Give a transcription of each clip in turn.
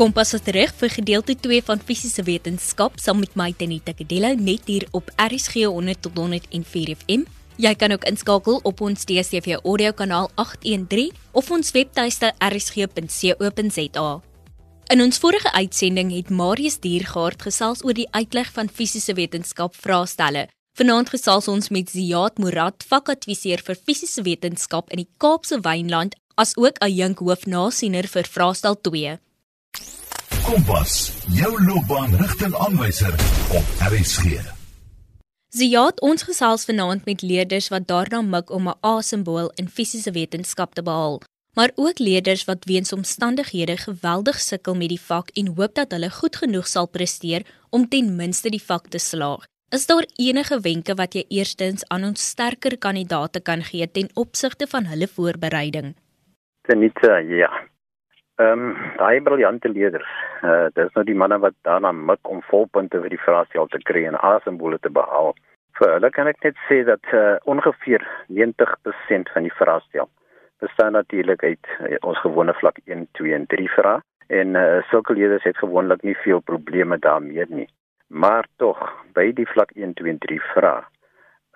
Kompas is terug vir gedeelte 2 van fisiese wetenskap saam met my Tenita Kadello net hier op RSG 100 tot 104 FM. Jy kan ook inskakel op ons DStv audio kanaal 813 of ons webtuiste rsg.co.za. In ons vorige uitsending het Marius Diergaard gesels oor die uitleg van fisiese wetenskap vraestelle. Vanaand gesels ons met Ziad Murad, vakadviseur vir fisiese wetenskap in die Kaapse Wynland, as ook 'n jink hoofnasiener vir vraestel 2. Kompas, jou loopbaanrigtingaanwyser op RSG. Ziad, ons gesels vanaand met leerders wat daarna mik om 'n A-simbool in fisiese wetenskap te behaal, maar ook leerders wat weens omstandighede geweldig sukkel met die vak en hoop dat hulle goed genoeg sal presteer om ten minste die vak te slaag. Is daar enige wenke wat jy eerstens aan ons sterker kandidaate kan gee ten opsigte van hulle voorbereiding? Tenita, ja. Ehm um, daai briljante leerders, uh, dis nou die manne wat daarna mik om volpunte vir die vraestel te kry en A-simbole te behaal. Vir hulle kan ek net sê dat uh, ongeveer 90% van die vraestel bestaan natuurlik uit uh, ons gewone vlak 1, 2 en 3 vrae en uh, sulke leerders het gewoonlik nie veel probleme daarmee nie. Maar tog, by die vlak 1, 2 en 3 vrae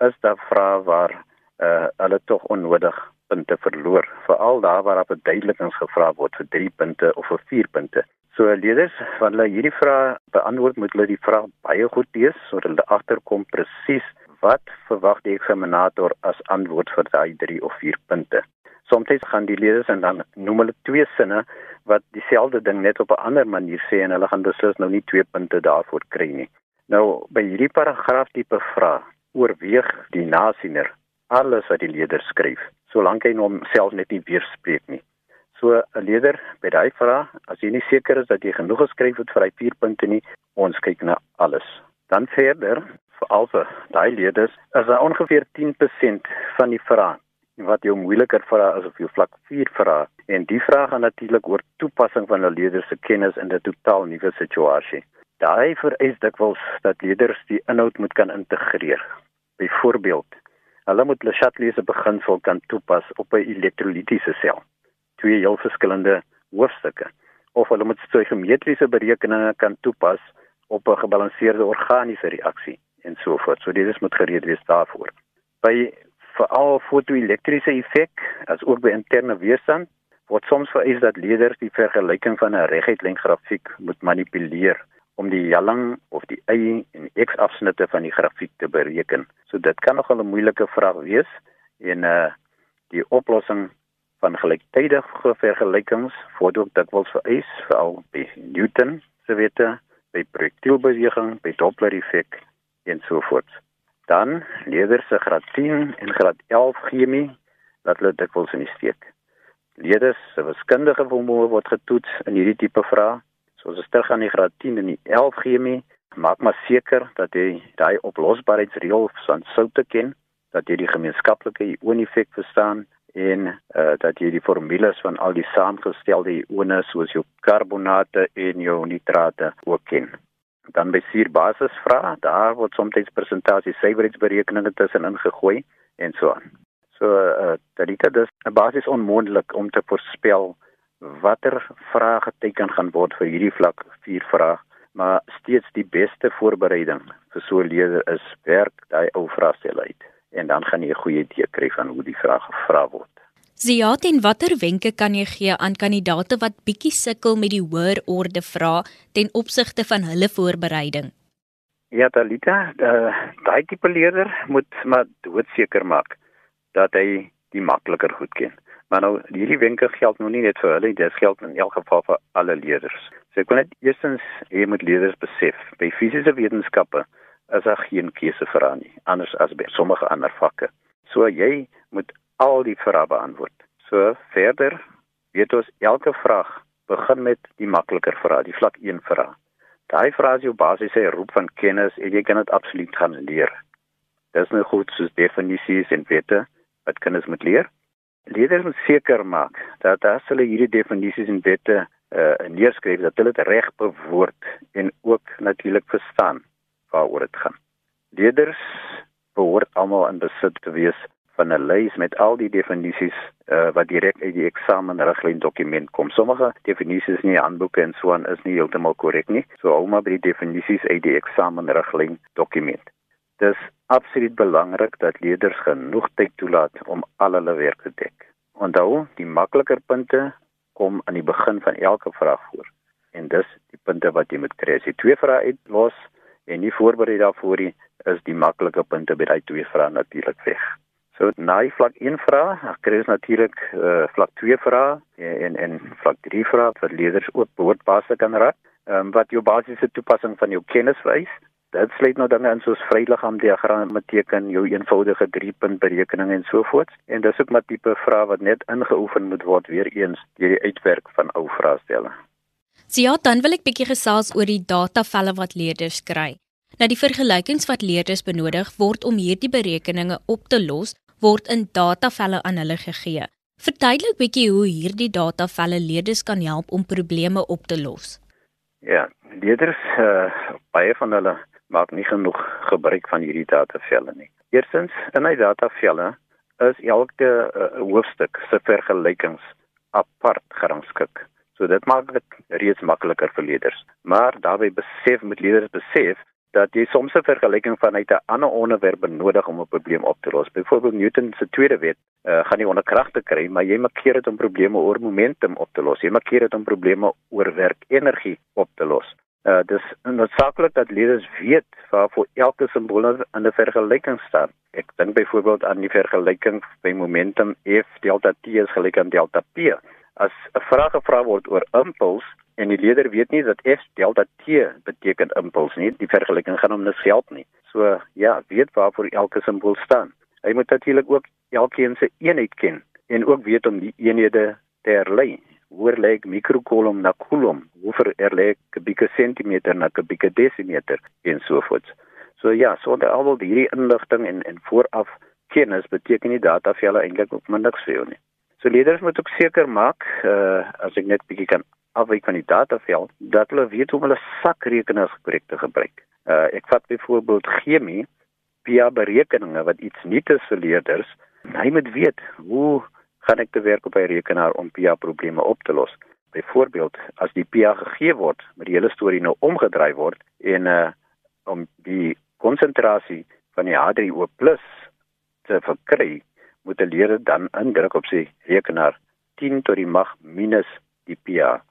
is daar vrae waar uh, hulle tog onnodig punte verloor, veral daar waar op 'n duidelikings gevra word vir 3 punte of vir 4 punte. So leerders, wanneer hulle hierdie vrae beantwoord, moet hulle die vraag baie goed lees sodat hulle agterkom presies wat verwag die eksaminator as antwoord vir daai 3 of 4 punte. Soms gaan die leerders en dan noem hulle twee sinne wat dieselfde ding net op 'n ander manier sê en hulle gaan beslis nou nie 2 punte daarvoor kry nie. Nou by hierdie paragraaf tipe vraag oorweeg die nasiener alles wat die leerder skryf solank hy homself net nie weerspreek nie. So 'n leerder by daai vraag, as jy nie seker is dat jy genoeg geskryf het vir hy 4 punte nie, ons kyk na alles. Dan verder, vir alfe daai leerders, is daar ongeveer 10% van die vrae wat jou moeiliker vra as of jou vlak 4 vra en die vrae gaan natuurlik oor toepassing van 'n leerder se kennis in 'n totaal nuwe situasie. Daai vereis dikwels dat leerders die inhoud moet kan integreer. Byvoorbeeld, Hulle moet Le Chatelier se beginsel kan toepas op 'n elektrolitiese sel. Twee heel verskillende hoofstukke. Of hulle moet stoichiometriese berekeninge kan toepas op 'n gebalanseerde organiese reaksie en so voort. So dit is moet gereed wees daarvoor. By veral fotoelektriese effek as ook by interne weerstand word soms vereis dat leerders die vergelyking van 'n reguitlyn grafiek moet manipuleer om die jalling of die y en x afsnitte van die grafiek te bereken. So dit kan nogal 'n moeilike vraag wees en uh die oplossing van gelyktydige vergelykings word ook dikwels vereis veral by Newton se wette, by projektielbeweging, by Doppler effek en so voort. Dan leerders se graad 10 en graad 11 chemie dat hulle dikwels in die steek. Leerders se wiskundige vermoë word getoets in hierdie tipe vrae As jy terug aan die graad 10 en die 11 chemie, maak maar seker dat jy daai oplosbaarheidsreël van soutte ken, dat jy die gemeenskaplike ioneffek verstaan en uh, dat jy die formules van al die saamgestelde ione soos jou karbonate en jou nitrate ook ken. Dan by suur basisvrae, daar word soms persentasie suiwerheidsberekeninge tussen ingegooi en so aan. So uh, dit is 'n basis onmoontlik om te voorspel watter vrae geteken gaan word vir hierdie vlak 4 vraag, maar steeds die beste voorbereiding vir so 'n leerder is werk daai ou vraestel uit en dan gaan jy 'n goeie idee kry van hoe die vraag gevra word. Ziat en watter wenke kan jy gee aan kandidate wat bietjie sukkel met die hoër orde vrae ten opsigte van hulle voorbereiding? Ja, Talita, uh, daai tipe leerder moet maar doodseker maak dat hy die makliker goed ken. Maar nou hierdie wenke geld nou nie net vir hulle, dit geld in elk geval vir alle leerders. So ek wil net eerstens hê moet leerders besef, by fisiese wetenskappe is daar geen keuse vir aan nie, anders as by sommige ander vakke. So jy moet al die vrae beantwoord. So verder weet ons elke vraag begin met die makliker vrae, die vlak 1 vraag. Daai vrae is jou basiese roep van kennis en jy kan dit absoluut gaan leer. Dis nou goed soos definisies en wette wat kinders moet leer. Leerders moet seker maak dat as hulle hierdie definisies en wette uh, neerskryf dat hulle dit reg bewoord en ook natuurlik verstaan waaroor dit gaan. Leerders behoort almal in besit te wees van 'n lys met al die definisies uh, wat direk uit die eksamenriglyn dokument kom. Sommige definisies in die handboeke en so aan is nie heeltemal korrek nie. So hou maar by die definisies uit die eksamenriglyn dokument. Dis absoluut belangrik dat leerders genoeg tyd toelaat om al hulle werk te dek. Onthou, die makliker punte kom aan die begin van elke vraag voor. En dis die punte wat jy moet kry. As jy twee vrae uitlos en nie voorberei daarvoor nie, is die maklike punte by daai twee vrae natuurlik weg. So na die vlak 1 vraag, kry ons natuurlik uh, vlak 2 vrae en en vlak 3 vrae wat leerders ook behoortbaar kan raak. Um, wat jou basiese toepassing van jou kennis wys. Dit sluit nou dinge in soos vryliggaam diagramme teken, jou eenvoudige 3-punt berekening en so voort. En dis ook maar tipe vrae wat net ingeoefen moet word weer eens deur die uitwerk van ou vraestelle. So ja, dan wil ek bietjie gesels oor die datavelle wat leerders kry. Nou die vergelykings wat leerders benodig word om hierdie berekeninge op te los, word in datavelle aan hulle gegee. Verduidelik bietjie hoe hierdie datavelle leerders kan help om probleme op te los. Ja, leerders uh, baie van hulle maak nie genoeg gebruik van hierdie datavelle nie. Eerstens, in die datavelle is elke uh, hoofstuk se vergelykings apart gerangskik. So dit maak dit reeds makliker vir leerders. Maar daarbey besef met leerders besef dat jy soms 'n vergelyking vanuit 'n ander onderwerp benodig om 'n probleem op te los. Byvoorbeeld Newton se tweede wet uh, gaan nie onderkragte kry, maar jy maak keer dit om probleme oor momentum op te los. Jy maak keer dit om probleme oor werkenergie op te los. Uh dis noodsaaklik dat leerders weet waarvoor elke simbool in 'n vergelyking staan. Ek dink byvoorbeeld aan die vergelyking by momentum F delta T is gelyk aan delta P. As 'n vraag gevra word oor impuls, en die leerder weet nie dat F delta T beteken impuls nie. Die vergelyking gaan hom niks help nie. So ja, weet waarvoor elke simbool staan. Hy moet natuurlik ook elkeen se eenheid ken en ook weet om die eenhede te herlei. Hoe lê mikrokolom na kolom? Hoe ver lê ek kubieke sentimeter na kubieke desimeter en so voort. So ja, so onder al hierdie inligting en en vooraf kennis beteken nie data vir hulle eintlik ook niks vir jou nie. So leerders moet ook seker maak, uh as ek net bietjie kan afwyk van die dataveld dat hulle weet hoe hulle sakrekenaars korrek te gebruik. Uh ek vat byvoorbeeld chemie via berekeninge wat iets nuut is vir leerders. Hy moet weet hoe gaan ek te werk op 'n rekenaar om via probleme op te los. Byvoorbeeld as die PA gegee word, moet die hele storie nou omgedraai word en uh om die konsentrasie van die H3O+ te verkry, moet die leerder dan indruk op sy rekenaar 10 tot die mag minus die PA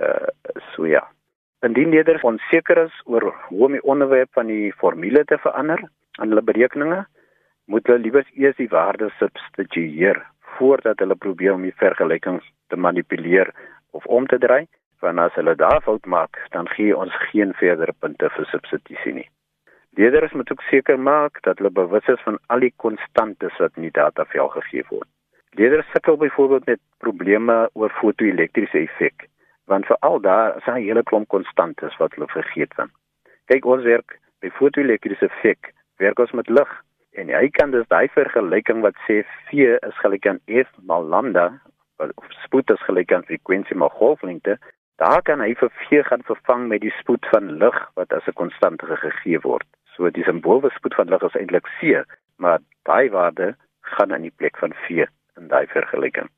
uh so ja. Indien leerders onseker is oor hoe om die onderwerp van die formule te verander aan hulle berekeninge, moet hulle liewers eers die waarde substitueer voordat hulle probeer om die vergelykings te manipuleer of om te draai. Want as hulle daar fout maak, dan gee ons geen verdere punte vir substitusie nie. Leerders moet ook seker maak dat hulle bewus is van al die konstantes wat in die datavel gegee word. Leerders sukkel byvoorbeeld met probleme oor fotoelektriese effek want veral daar is 'n hele klomp konstantes wat hulle vergeet van. Kyk ons werk by fotoelektriese effek, werk ons met lig en hy kan dus daai vergelyking wat sê V is gelyk aan F mal lambda of spoed is gelyk aan frekwensie mal golflengte, daar kan hy vir V gaan vervang met die spoed van lig wat as 'n konstante gegee word. So die simbool vir spoed van lig is eintlik C, maar daai waarde gaan in die plek van V in daai vergelyking.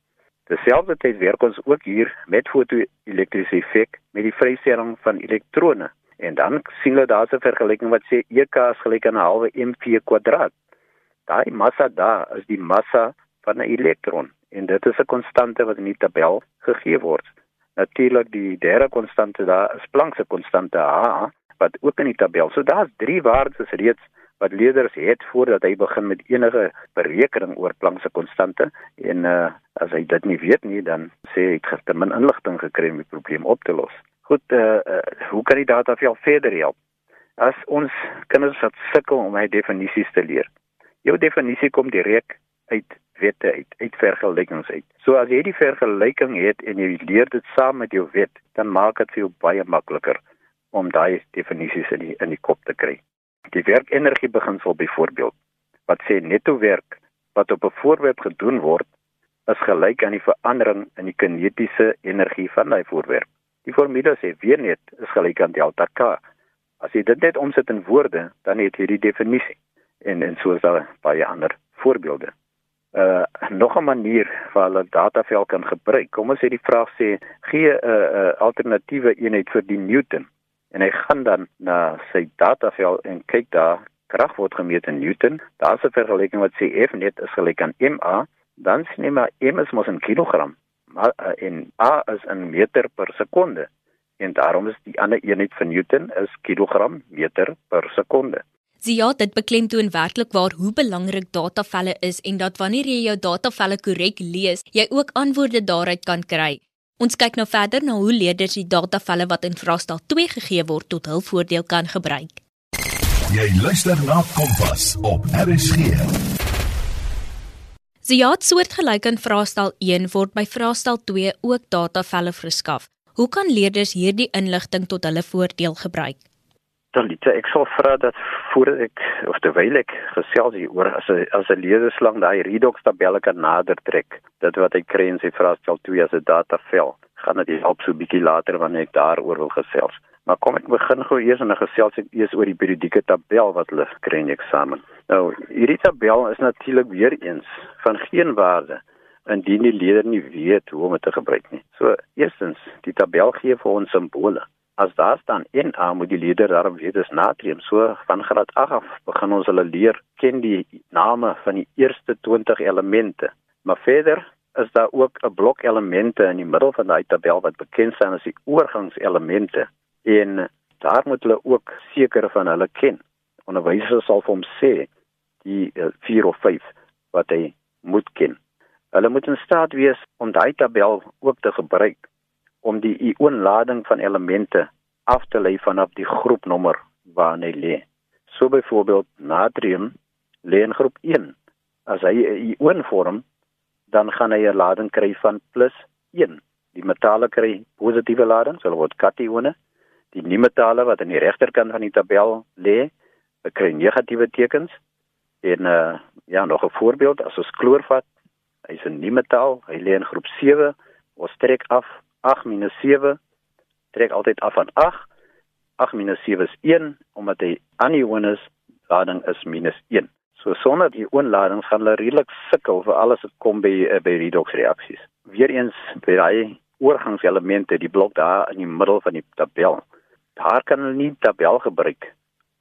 Terselfdertyd werk ons ook hier met fotoelektriese effek met die vrystelling van elektrone. En dan sien hulle daar's 'n vergelyking wat sê EK is gelyk aan 'n halwe mv kwadraat. Daai massa daar is die massa van 'n elektron en dit is 'n konstante wat in die tabel gegee word. Natuurlik die derde konstante daar is Planck se konstante H wat ook in die tabel. So daar's drie waardes reeds wat leerders het voordat hy begin met enige berekening oor Planck se konstante en uh, as hy dit nie weet nie dan sê hy het te min inligting gekry om die probleem op te los. Goed, uh, uh, hoe kan die data vir jou verder help? As ons kinders wat sukkel om hy definisies te leer. Jou definisie kom direk uit wette uit, uit vergelykings uit. So as jy die vergelyking het en jy leer dit saam met jou wet, dan maak dit vir jou baie makliker om daai definisies in die in die kop te kry. Die werkenergie beginsel byvoorbeeld wat sê netto werk wat op 'n voorwerp gedoen word is gelyk aan die verandering in die kinetiese energie van daai voorwerp. Die formule sê weer net is gelyk aan delta K. As jy dit net omsit in woorde, dan het jy die definisie. En en so is daar baie ander voorbeelde. uh nog 'n manier waar hulle datavel kan gebruik. Kom ons sê die vraag sê gee 'n uh, uh, alternatiewe eenheid vir die Newton en hy gaan dan na sy datavel en kyk daar krag word gemeet in Newton. Daar's 'n vergelyking wat sê F net is gelyk aan MA, dan sien jy maar M is mos in kilogram, maar uh, en A is in meter per sekonde. En daarom is die ander eenheid vir Newton is kilogram meter per sekonde. Sie ja, dit beklemtoon werklik waar hoe belangrik datavelle is en dat wanneer jy jou datavelle korrek lees, jy ook antwoorde daaruit kan kry. Ons kyk nou verder na hoe leerders die datavelle wat in vraestel 2 gegee word tot hul voordeel kan gebruik. Jy luister na Kompas op RSG. Sie ja, soortgelyk aan vraestel 1 word by vraestel 2 ook datavelle verskaf. Hoe kan leerders hierdie inligting tot hulle voordeel gebruik? Talita, ek sal vra dat voordat ek of terwyl ek gesels hier oor as 'n as 'n leerdeslang daai redox tabelle kan nader trek. Dit wat ek kry in sy vraestel 2 as 'n datavel, gaan dit help so bietjie later wanneer ek daaroor wil gesels. Maar kom ek begin gou eers en dan gesels ek eers oor die periodieke tabel wat hulle kry in eksamen. Nou, hierdie tabel is natuurlik weer eens van geen waarde indien die leerder nie weet hoe om dit te gebruik nie. So, eerstens, die tabel gee vir ons simbole as daar staan NA moet die leerder daarom weet dis natrium. So van graad 8 af begin ons hulle leer ken die name van die eerste 20 elemente. Maar verder is daar ook 'n blok elemente in die middel van daai tabel wat bekend staan as die oorgangselemente en daar moet hulle ook seker van hulle ken. Onderwysers sal vir hom sê die 4 of 5 wat hy moet ken. Hulle moet in staat wees om daai tabel ook te gebruik om die ionlading van elemente af te lei vanaf die groepnommer waarin hy lê. So byvoorbeeld natrium lê in groep 1. As hy 'n ion vorm, dan gaan hy 'n lading kry van +1. Die metale kry positiewe lading, so hulle word katione. Die nie-metale wat aan die regterkant van die tabel lê, kry negatiewe tekens. En uh ja, nog 'n voorbeeld, as ons kloor vat, hy's 'n nie-metaal, hy lê in groep 7. Ons trek af 8 minus 7 trek altyd af van 8. 8 minus 7 is 1 omdat hy aniones lading is minus 1. So sonder die ionlading gaan hulle redelik sukkel vir alles wat kom by uh, by redox reaksies. Weereens by daai oorgangselemente, die blok daar in die middel van die tabel. Daar kan hulle nie tabel gebruik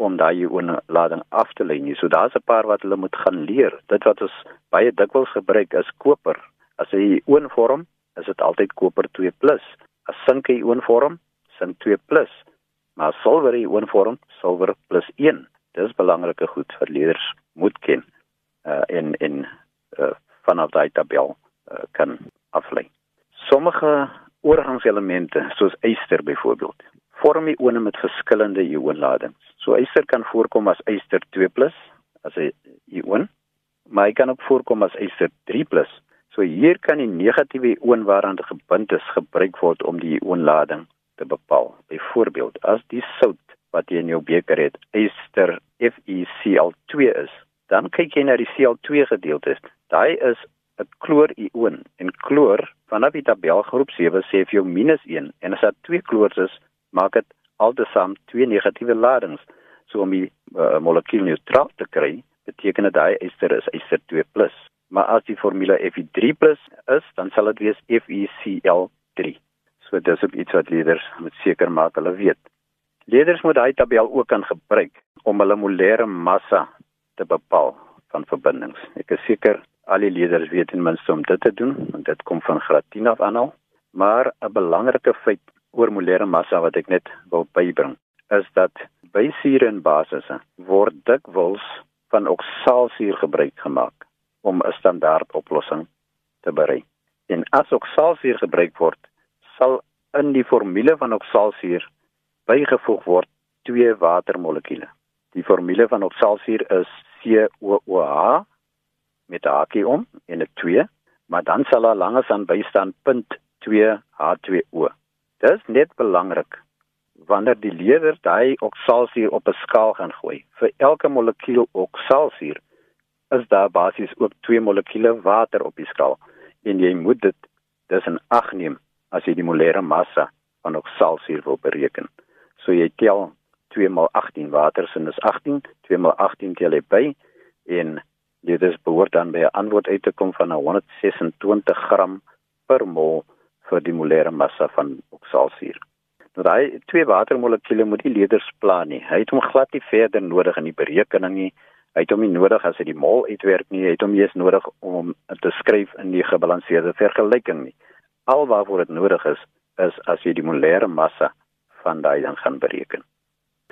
om daai ionlading af te lei nie. So daar's 'n paar wat hulle moet gaan leer. Dit wat ons baie dikwels gebruik is koper. As jy ion vorm, is dit altyd koper 2+. As sink hy ionvorm, sink 2+. Maar silwer hy ionvorm, silwer +1. Dis belangrike goed wat leerders moet ken uh in in uh vanaf daai tabel uh, kan aflei. Sommige oorgangselemente soos yster byvoorbeeld vorm ione met verskillende ionladings. So yster kan voorkom as yster 2+ as 'n ion, maar hy kan ook voorkom as yster 3+ So hier kan die negatiewe ion waaraan dit gebind is gebruik word om die ionlading te bepaal. Byvoorbeeld, as die sout wat jy in jou beker het, ester FeCl2 is, dan kyk jy na die Cl2 gedeelte. Daai is 'n kloor-ion en kloor vanaf die tabel groep 7 sê vir jou -1 en as dit twee kloors is, maak dit altesaam twee negatiewe ladings. So om die uh, molekuul neutraal te kry, beteken dit daai ester is ester 2+ maar as die formule Fe3+ is, dan sal dit wees FeCl3. So dis ook iets wat leerders moet seker maak hulle weet. Leerders moet daai tabel ook kan gebruik om hulle molêre massa te bepaal van verbindings. Ek is seker al die leerders weet ten minste om dit te doen, want dit kom van graad 10 af aan al. Maar 'n belangrike feit oor molêre massa wat ek net wil bybring, is dat by sure en basisse word dikwels van oksalsuur gebruik gemaak om 'n standaard oplossing te bereik. En as oksalsuur gebruik word, sal in die formule van oksalsuur bygevoeg word twee watermolekuule. Die formule van oksalsuur is COOH met 'n hakie om en 'n 2, maar dan sal daar langs aan bystaan .2H2O. Dit is net belangrik wanneer die leerder daai oksalsuur op 'n skaal gaan gooi. Vir elke molekuul oksalsuur is daar basies ook twee molekuule water op die skaal en jy moet dit dis in ag neem as jy die molêre massa van oksalsuur wil bereken. So jy tel 2 x 18 water sin is 18, 2 x 18 tel jy by en Leerders behoort dan by 'n antwoord uit te kom van 126 gram per mol vir die molêre massa van oksalsuur. Nou daai twee watermolekuule moet die leerders plan nie. Hy het hom glad nie verder nodig in die berekening nie. Hy het hom nie nodig as hy die mol uitwerk nie. Hy het hom eers nodig om te skryf in die gebalanseerde vergelyking nie. Al waarvoor dit nodig is, is as jy die molêre massa van daai dan gaan bereken.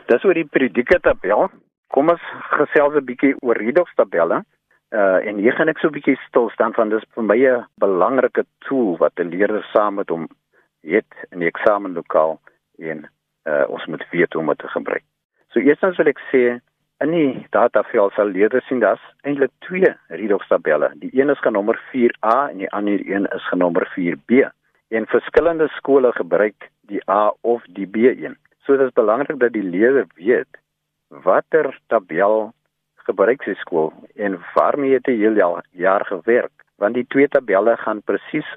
Dis oor die periodieke tabel. Kom ons gesels 'n bietjie oor redox tabelle. Uh en hier gaan ek so 'n bietjie stil staan van dis vir my 'n belangrike tool wat 'n leerder saam met hom het in die eksamenlokaal en uh ons moet weet hoe om dit te gebruik. So eerstens wil ek sê in die datavel sal leerders sien dat eintlik twee redox tabelle. Die een is genommer 4A en die ander een is genommer 4B. En verskillende skole gebruik die A of die B1. So dit is belangrik dat die leerder weet watter tabel gebruik sy skool en waarmee het hy heel jaar gewerk want die twee tabelle gaan presies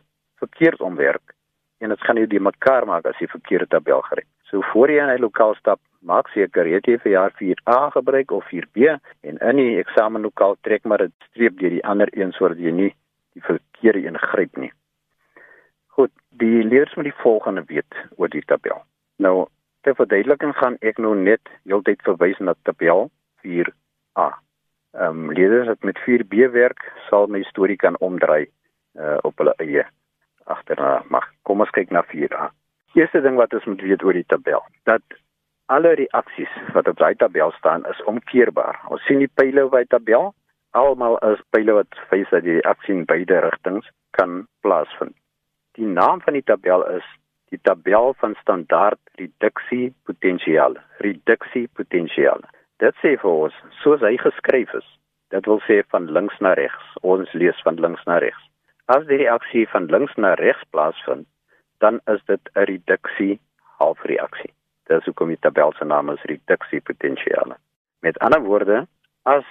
verkeerd omwerk en dit gaan nie die mekaar maak as jy verkeerde tabel gebruik. So voor jy in 'n lokaal stap, maak seker jy het vir jaar 4A gebruik of 4B en in die eksamenlokaal trek maar 'n streep deur die ander een sodat jy nie die verkeerde een gryp nie. Goed, die leerders moet die volgende weet oor die tabel. Nou, ter verduideliking gaan ek nou net heeltyd verwys na tabel 4A. Ehm um, leerders wat met 4B werk, sal my storie kan omdraai uh, op hulle eie agterna. Maar kom ons kyk na 4A. Eerste ding wat ons moet weet oor die tabel, dat alle reaksies wat op daai tabel staan is omkeerbaar. Ons sien die pile op die tabel, almal is pile wat wys dat die reaksie in beide rigtings kan plaasvind. Die naam van die tabel is die tabel van standaard reduksie potensiaal. Reduksie potensiaal. Dit sê vir ons soos hy geskryf is. Dit wil sê van links na regs. Ons lees van links na regs. As die reaksie van links na regs plaasvind, dan is dit 'n reduksie halfreaksie. Dit is hoekom die tabel se naam is reduksie potensiaal. Met ander woorde, as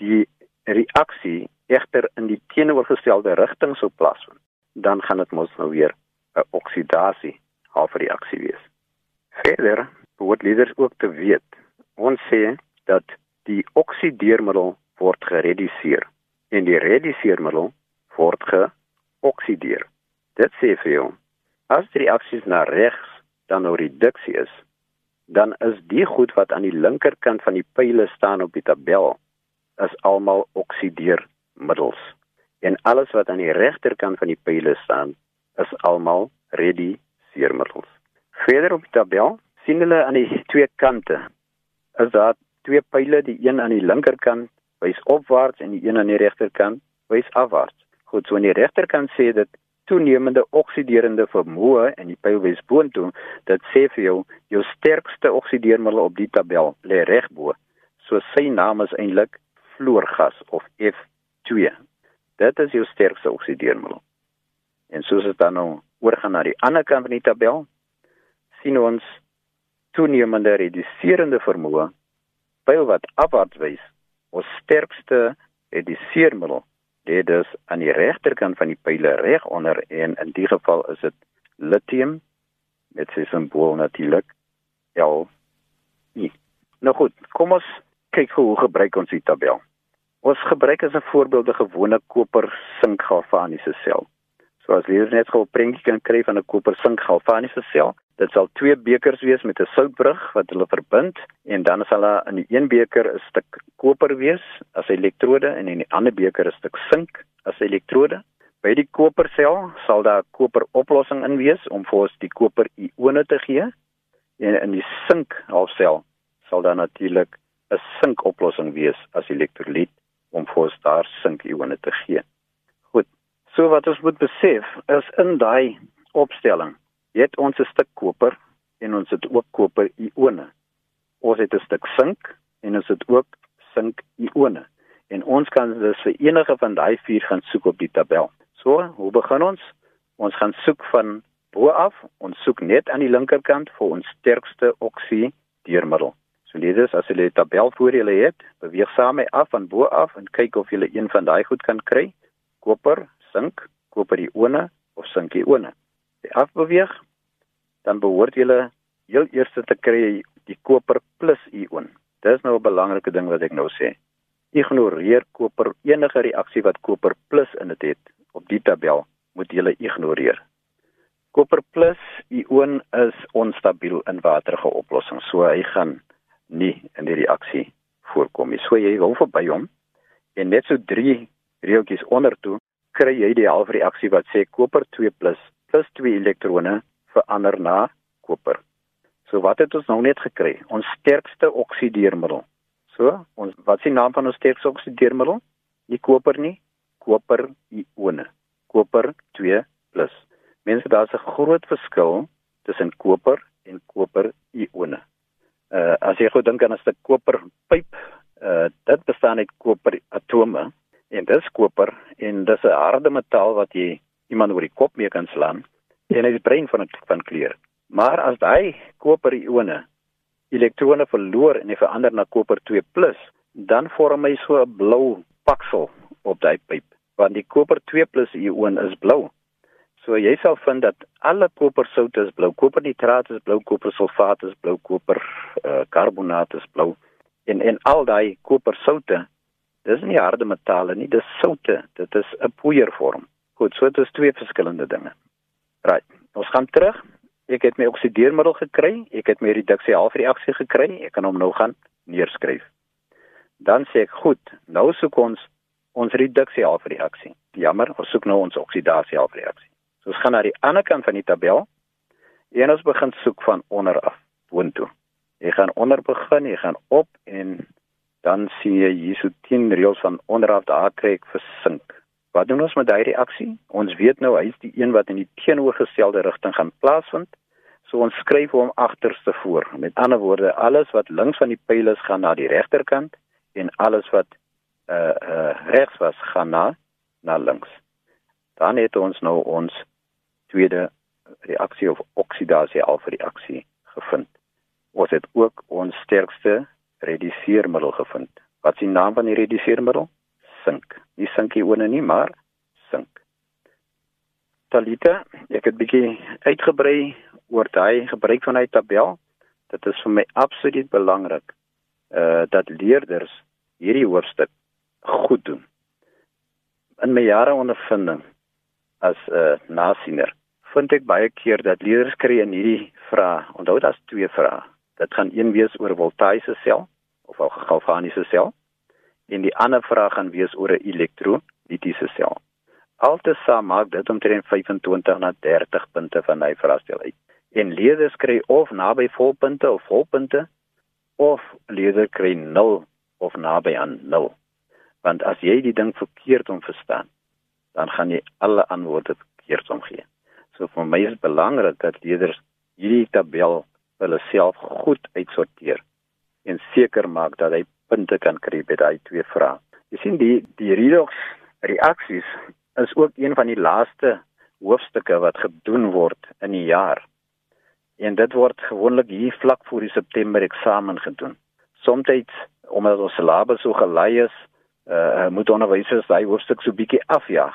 die reaksie egter in die teenoorgestelde rigting sou plaasvind, dan gaan dit mos nou weer 'n oksidasie halfreaksie wees. Verder moet leerders ook te weet, ons sê dat die oksideermiddel word gereduseer en die reduseermiddel word geoksideer. Dit sê vir jou, as die reaksies na regs dan nou reduksie is, dan is die goed wat aan die linkerkant van die pile staan op die tabel is almal oksideermiddels en alles wat aan die regterkant van die pile staan is almal redisseermiddels. Verder op die tabel sien hulle aan die twee kante is daar twee pile, die een aan die linkerkant wys opwaarts en die een aan die regterkant wys afwaarts. Goed, so aan die regterkant sê dit toenemende oksiderende vermoë en die pyl wys boontoe, dit sê vir jou jou sterkste oksideermiddel op die tabel lê reg bo. So sy naam is eintlik fluorgas of F2. Dit is jou sterkste oksideermiddel. En soos dit dan nou oorgaan na die ander kant van die tabel, sien ons toenemende reduserende vermoë pyl wat afwaarts wys. Ons sterkste reduseermiddel lê dus aan die regterkant van die pyle reg onder en in die geval is dit lithium met sy simbool natuurlik L. Nou goed, kom ons kyk hoe gebruik ons die tabel. Ons gebruik as 'n voorbeeld 'n gewone koper sink galvaniese sel. So as jy net gou 'n prentjie kan kry van 'n koper sink galvaniese sel, dit sal twee bekers wees met 'n soutbrug wat hulle verbind en dan sal daar in die een beker 'n stuk koper wees as elektrode en in die ander beker 'n stuk sink as elektrode. By die kopersel sal daar koper oplossing in wees om vir ons die koper ione te gee en in die sink halfsel sal daar natuurlik 'n sink oplossing wees as elektrolyt om vir ons daar sink ione te gee. Goed. So wat ons moet besef is in daai opstelling het ons 'n stuk koper en ons het ook koper ione. Ons het 'n stuk sink en ons het ook sink ione. En ons kan dus vir enige van daai vier gaan soek op die tabel. So, hoe begin ons? Ons gaan soek van bo af. Ons soek net aan die linkerkant vir ons sterkste oksideermiddel. So leerders, as julle die tabel voor julle het, beweeg saam met af van bo af en kyk of julle een van daai goed kan kry. Koper, sink, koper ione of sink ione. Afbeweeg, dan behoort julle heel eers te kry die koper plus ion. Dis nou 'n belangrike ding wat ek nou sê. ignoreer koper enige reaksie wat koper plus in dit het op die tabel moet jy ignoreer. Koper plus ion is onstabiel in waterige oplossings, so hy gaan nie in die reaksie voorkom nie. So jy wil verby hom en net so 3 reeltjies onder toe kry jy die halfreaksie wat sê koper 2+ plus 2 elektrone verander na koper. So wat het ons nou net gekry? Ons sterkste oksideermiddel. So, ons wat is die naam van ons sterkste oksideermiddel? Nie koper nie, koper ione. Koper 2+. Mense, daar's 'n groot verskil tussen koper en koper ione. Uh as jy gou dink aan 'n stuk koperpyp, uh dit bestaan uit koper atome en dis koper en dis 'n harde metaal wat jy iemand oor die kop mee kan slaan en hy brein van van kleur. Maar as daai koper ione elektrone verloor en hy verander na koper 2+, dan vorm hy so 'n blou paksel op daai pyp, want die koper 2+ ion is blou. So jy sal vind dat alle kopersoute is blou, kopernitraat is blou, kopersulfaat is blou, koper uh, karbonaat is blou en en al daai kopersoute dis nie harde metale nie, dis soutte. Dit is 'n poeiervorm. Goed, so dit is twee verskillende dinge. Right. Ons gaan terug. Ek het my oksideermiddel gekry, ek het my reduksie halfreaksie gekry, ek kan hom nou gaan neerskryf. Dan sê ek, goed, nou soek ons ons reduksie halfreaksie. Jammer, ons soek nou ons oksidasie halfreaksie. So ons gaan na die ander kant van die tabel en ons begin soek van onder af boontoe. Jy gaan onder begin, jy gaan op en dan sien jy hierso 10 reëls van onderaf daar kry ek versink. Wat doen ons met daai reaksie? Ons weet nou hy is die een wat in die teenoorgestelde rigting gaan plaasvind. So ons skryf hom agterste voor. Met ander woorde, alles wat links van die pyl is gaan na die regterkant en alles wat uh uh regs was gaan na na links. Dan het ons nou ons tweede reaksie of oksidasie alfa reaksie gevind. Ons het ook ons sterkste rediseermiddel gevind. Wat is die naam van die rediseermiddel? Sink. Nie sinkione nie, maar sink. Talita, ek het bietjie uitgebrei oor daai gebruik van hy tabel. Dit is vir my absoluut belangrik uh dat leerders hierdie hoofstuk goed doen. In my jare ondervinding as 'n uh, nasiener, vind ek baie keer dat leerders kry in hierdie vrae, onthou daar's twee vrae. Dit gaan een wees oor voltaïese sel of 'n galvaniese sel en die ander vraag gaan wees oor 'n elektrolitiese sel. Altesaam maak dit omtrent 25 na 30 punte van hy vraestel uit. En leerders kry of naby volpunte of volpunte of leerders kry 0 of naby aan 0. Want as jy die ding verkeerd om verstaan, dan gaan jy alle antwoorde verkeerd omgee. So vir my is belangrik dat leerders hierdie tabel hulle self goed uitsorteer en seker maak dat hy punte kan kry by daai twee vrae. Jy sien die die redox reaksies is ook een van die laaste hoofstukke wat gedoen word in die jaar. En dit word gewoonlik hier vlak voor die September eksamen gedoen. Somstyds omdat ons syllabus so gelei is, uh moet onderwysers daai hoofstuk so bietjie afjaag.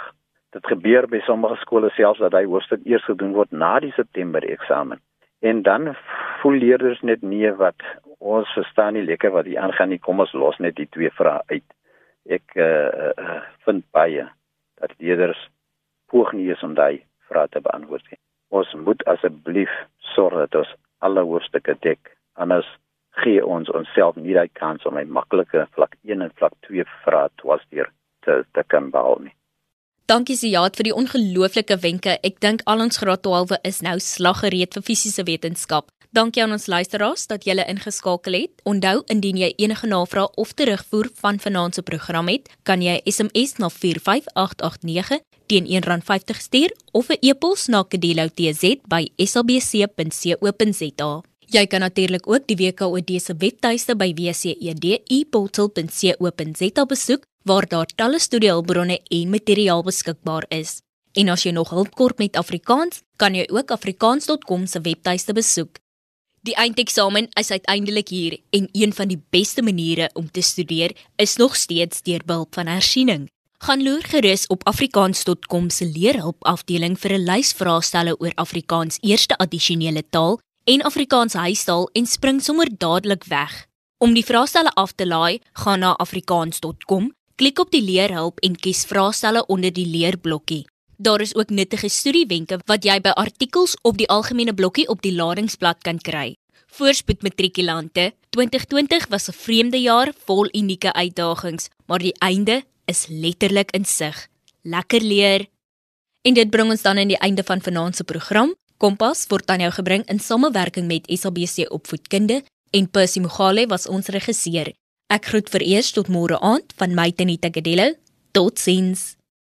Dit gebeur by sommige skole selfs dat daai hoofstuk eers gedoen word na die September eksamen. En dan voel leerders net nee wat ons verstaan nie lekker wat hier aangaan nie. Kom ons los net die twee vrae uit. Ek uh, uh vind baie dat leerders poog nie is om daai vrae te beantwoord nie. Ons moet asseblief sorg dat ons alle hoofstukke dek. Anders gee ons onsself nie daai kans om 'n maklike vlak 1 en vlak 2 vrae twastier te te kan behaal nie. Dankie Siaat vir die ongelooflike wenke. Ek dink al ons graad 12 is nou slaggereed vir fisiese wetenskap. Dankie aan ons luisteraars dat julle ingeskakel het. Onthou indien jy enige navrae of terugvoer van vanaand se program het, kan jy SMS na 45889 teen R1.50 stuur of 'n e-pos na kedeloutz@slbc.co.za. Jy kan natuurlik ook die WKOD se webtuiste by wcedeportal.co.za besoek waar daar talle studiehulpbronne en materiaal beskikbaar is. En as jy nog hulp kort met Afrikaans, kan jy ook afrikaans.com se webtuiste besoek. Die eindeksamen is uiteindelik hier en een van die beste maniere om te studeer is nog steeds deur behulp van hersiening. Gaan loer gerus op afrikaans.com se leerhulp afdeling vir 'n lys vraestelle oor Afrikaans eerste addisionele taal en Afrikaans huistaal en spring sommer dadelik weg. Om die vraestelle af te laai, gaan na afrikaans.com, klik op die leerhulp en kies vraestelle onder die leerblokkie. Daar is ook nuttige studiewenke wat jy by artikels op die algemene blokkie op die ladingsblad kan kry. Voorspoed matrikulante, 2020 was 'n vreemde jaar vol unieke uitdagings, maar die einde is letterlik in sig. Lekker leer. En dit bring ons dan aan die einde van vanaand se program. Kompas word aan jou gebring in samewerking met SABC Opvoedkunde en Percy Mogale was ons regisseur. Ek groet vir eers tot môre aand van my Tenita Kadello. Totsiens.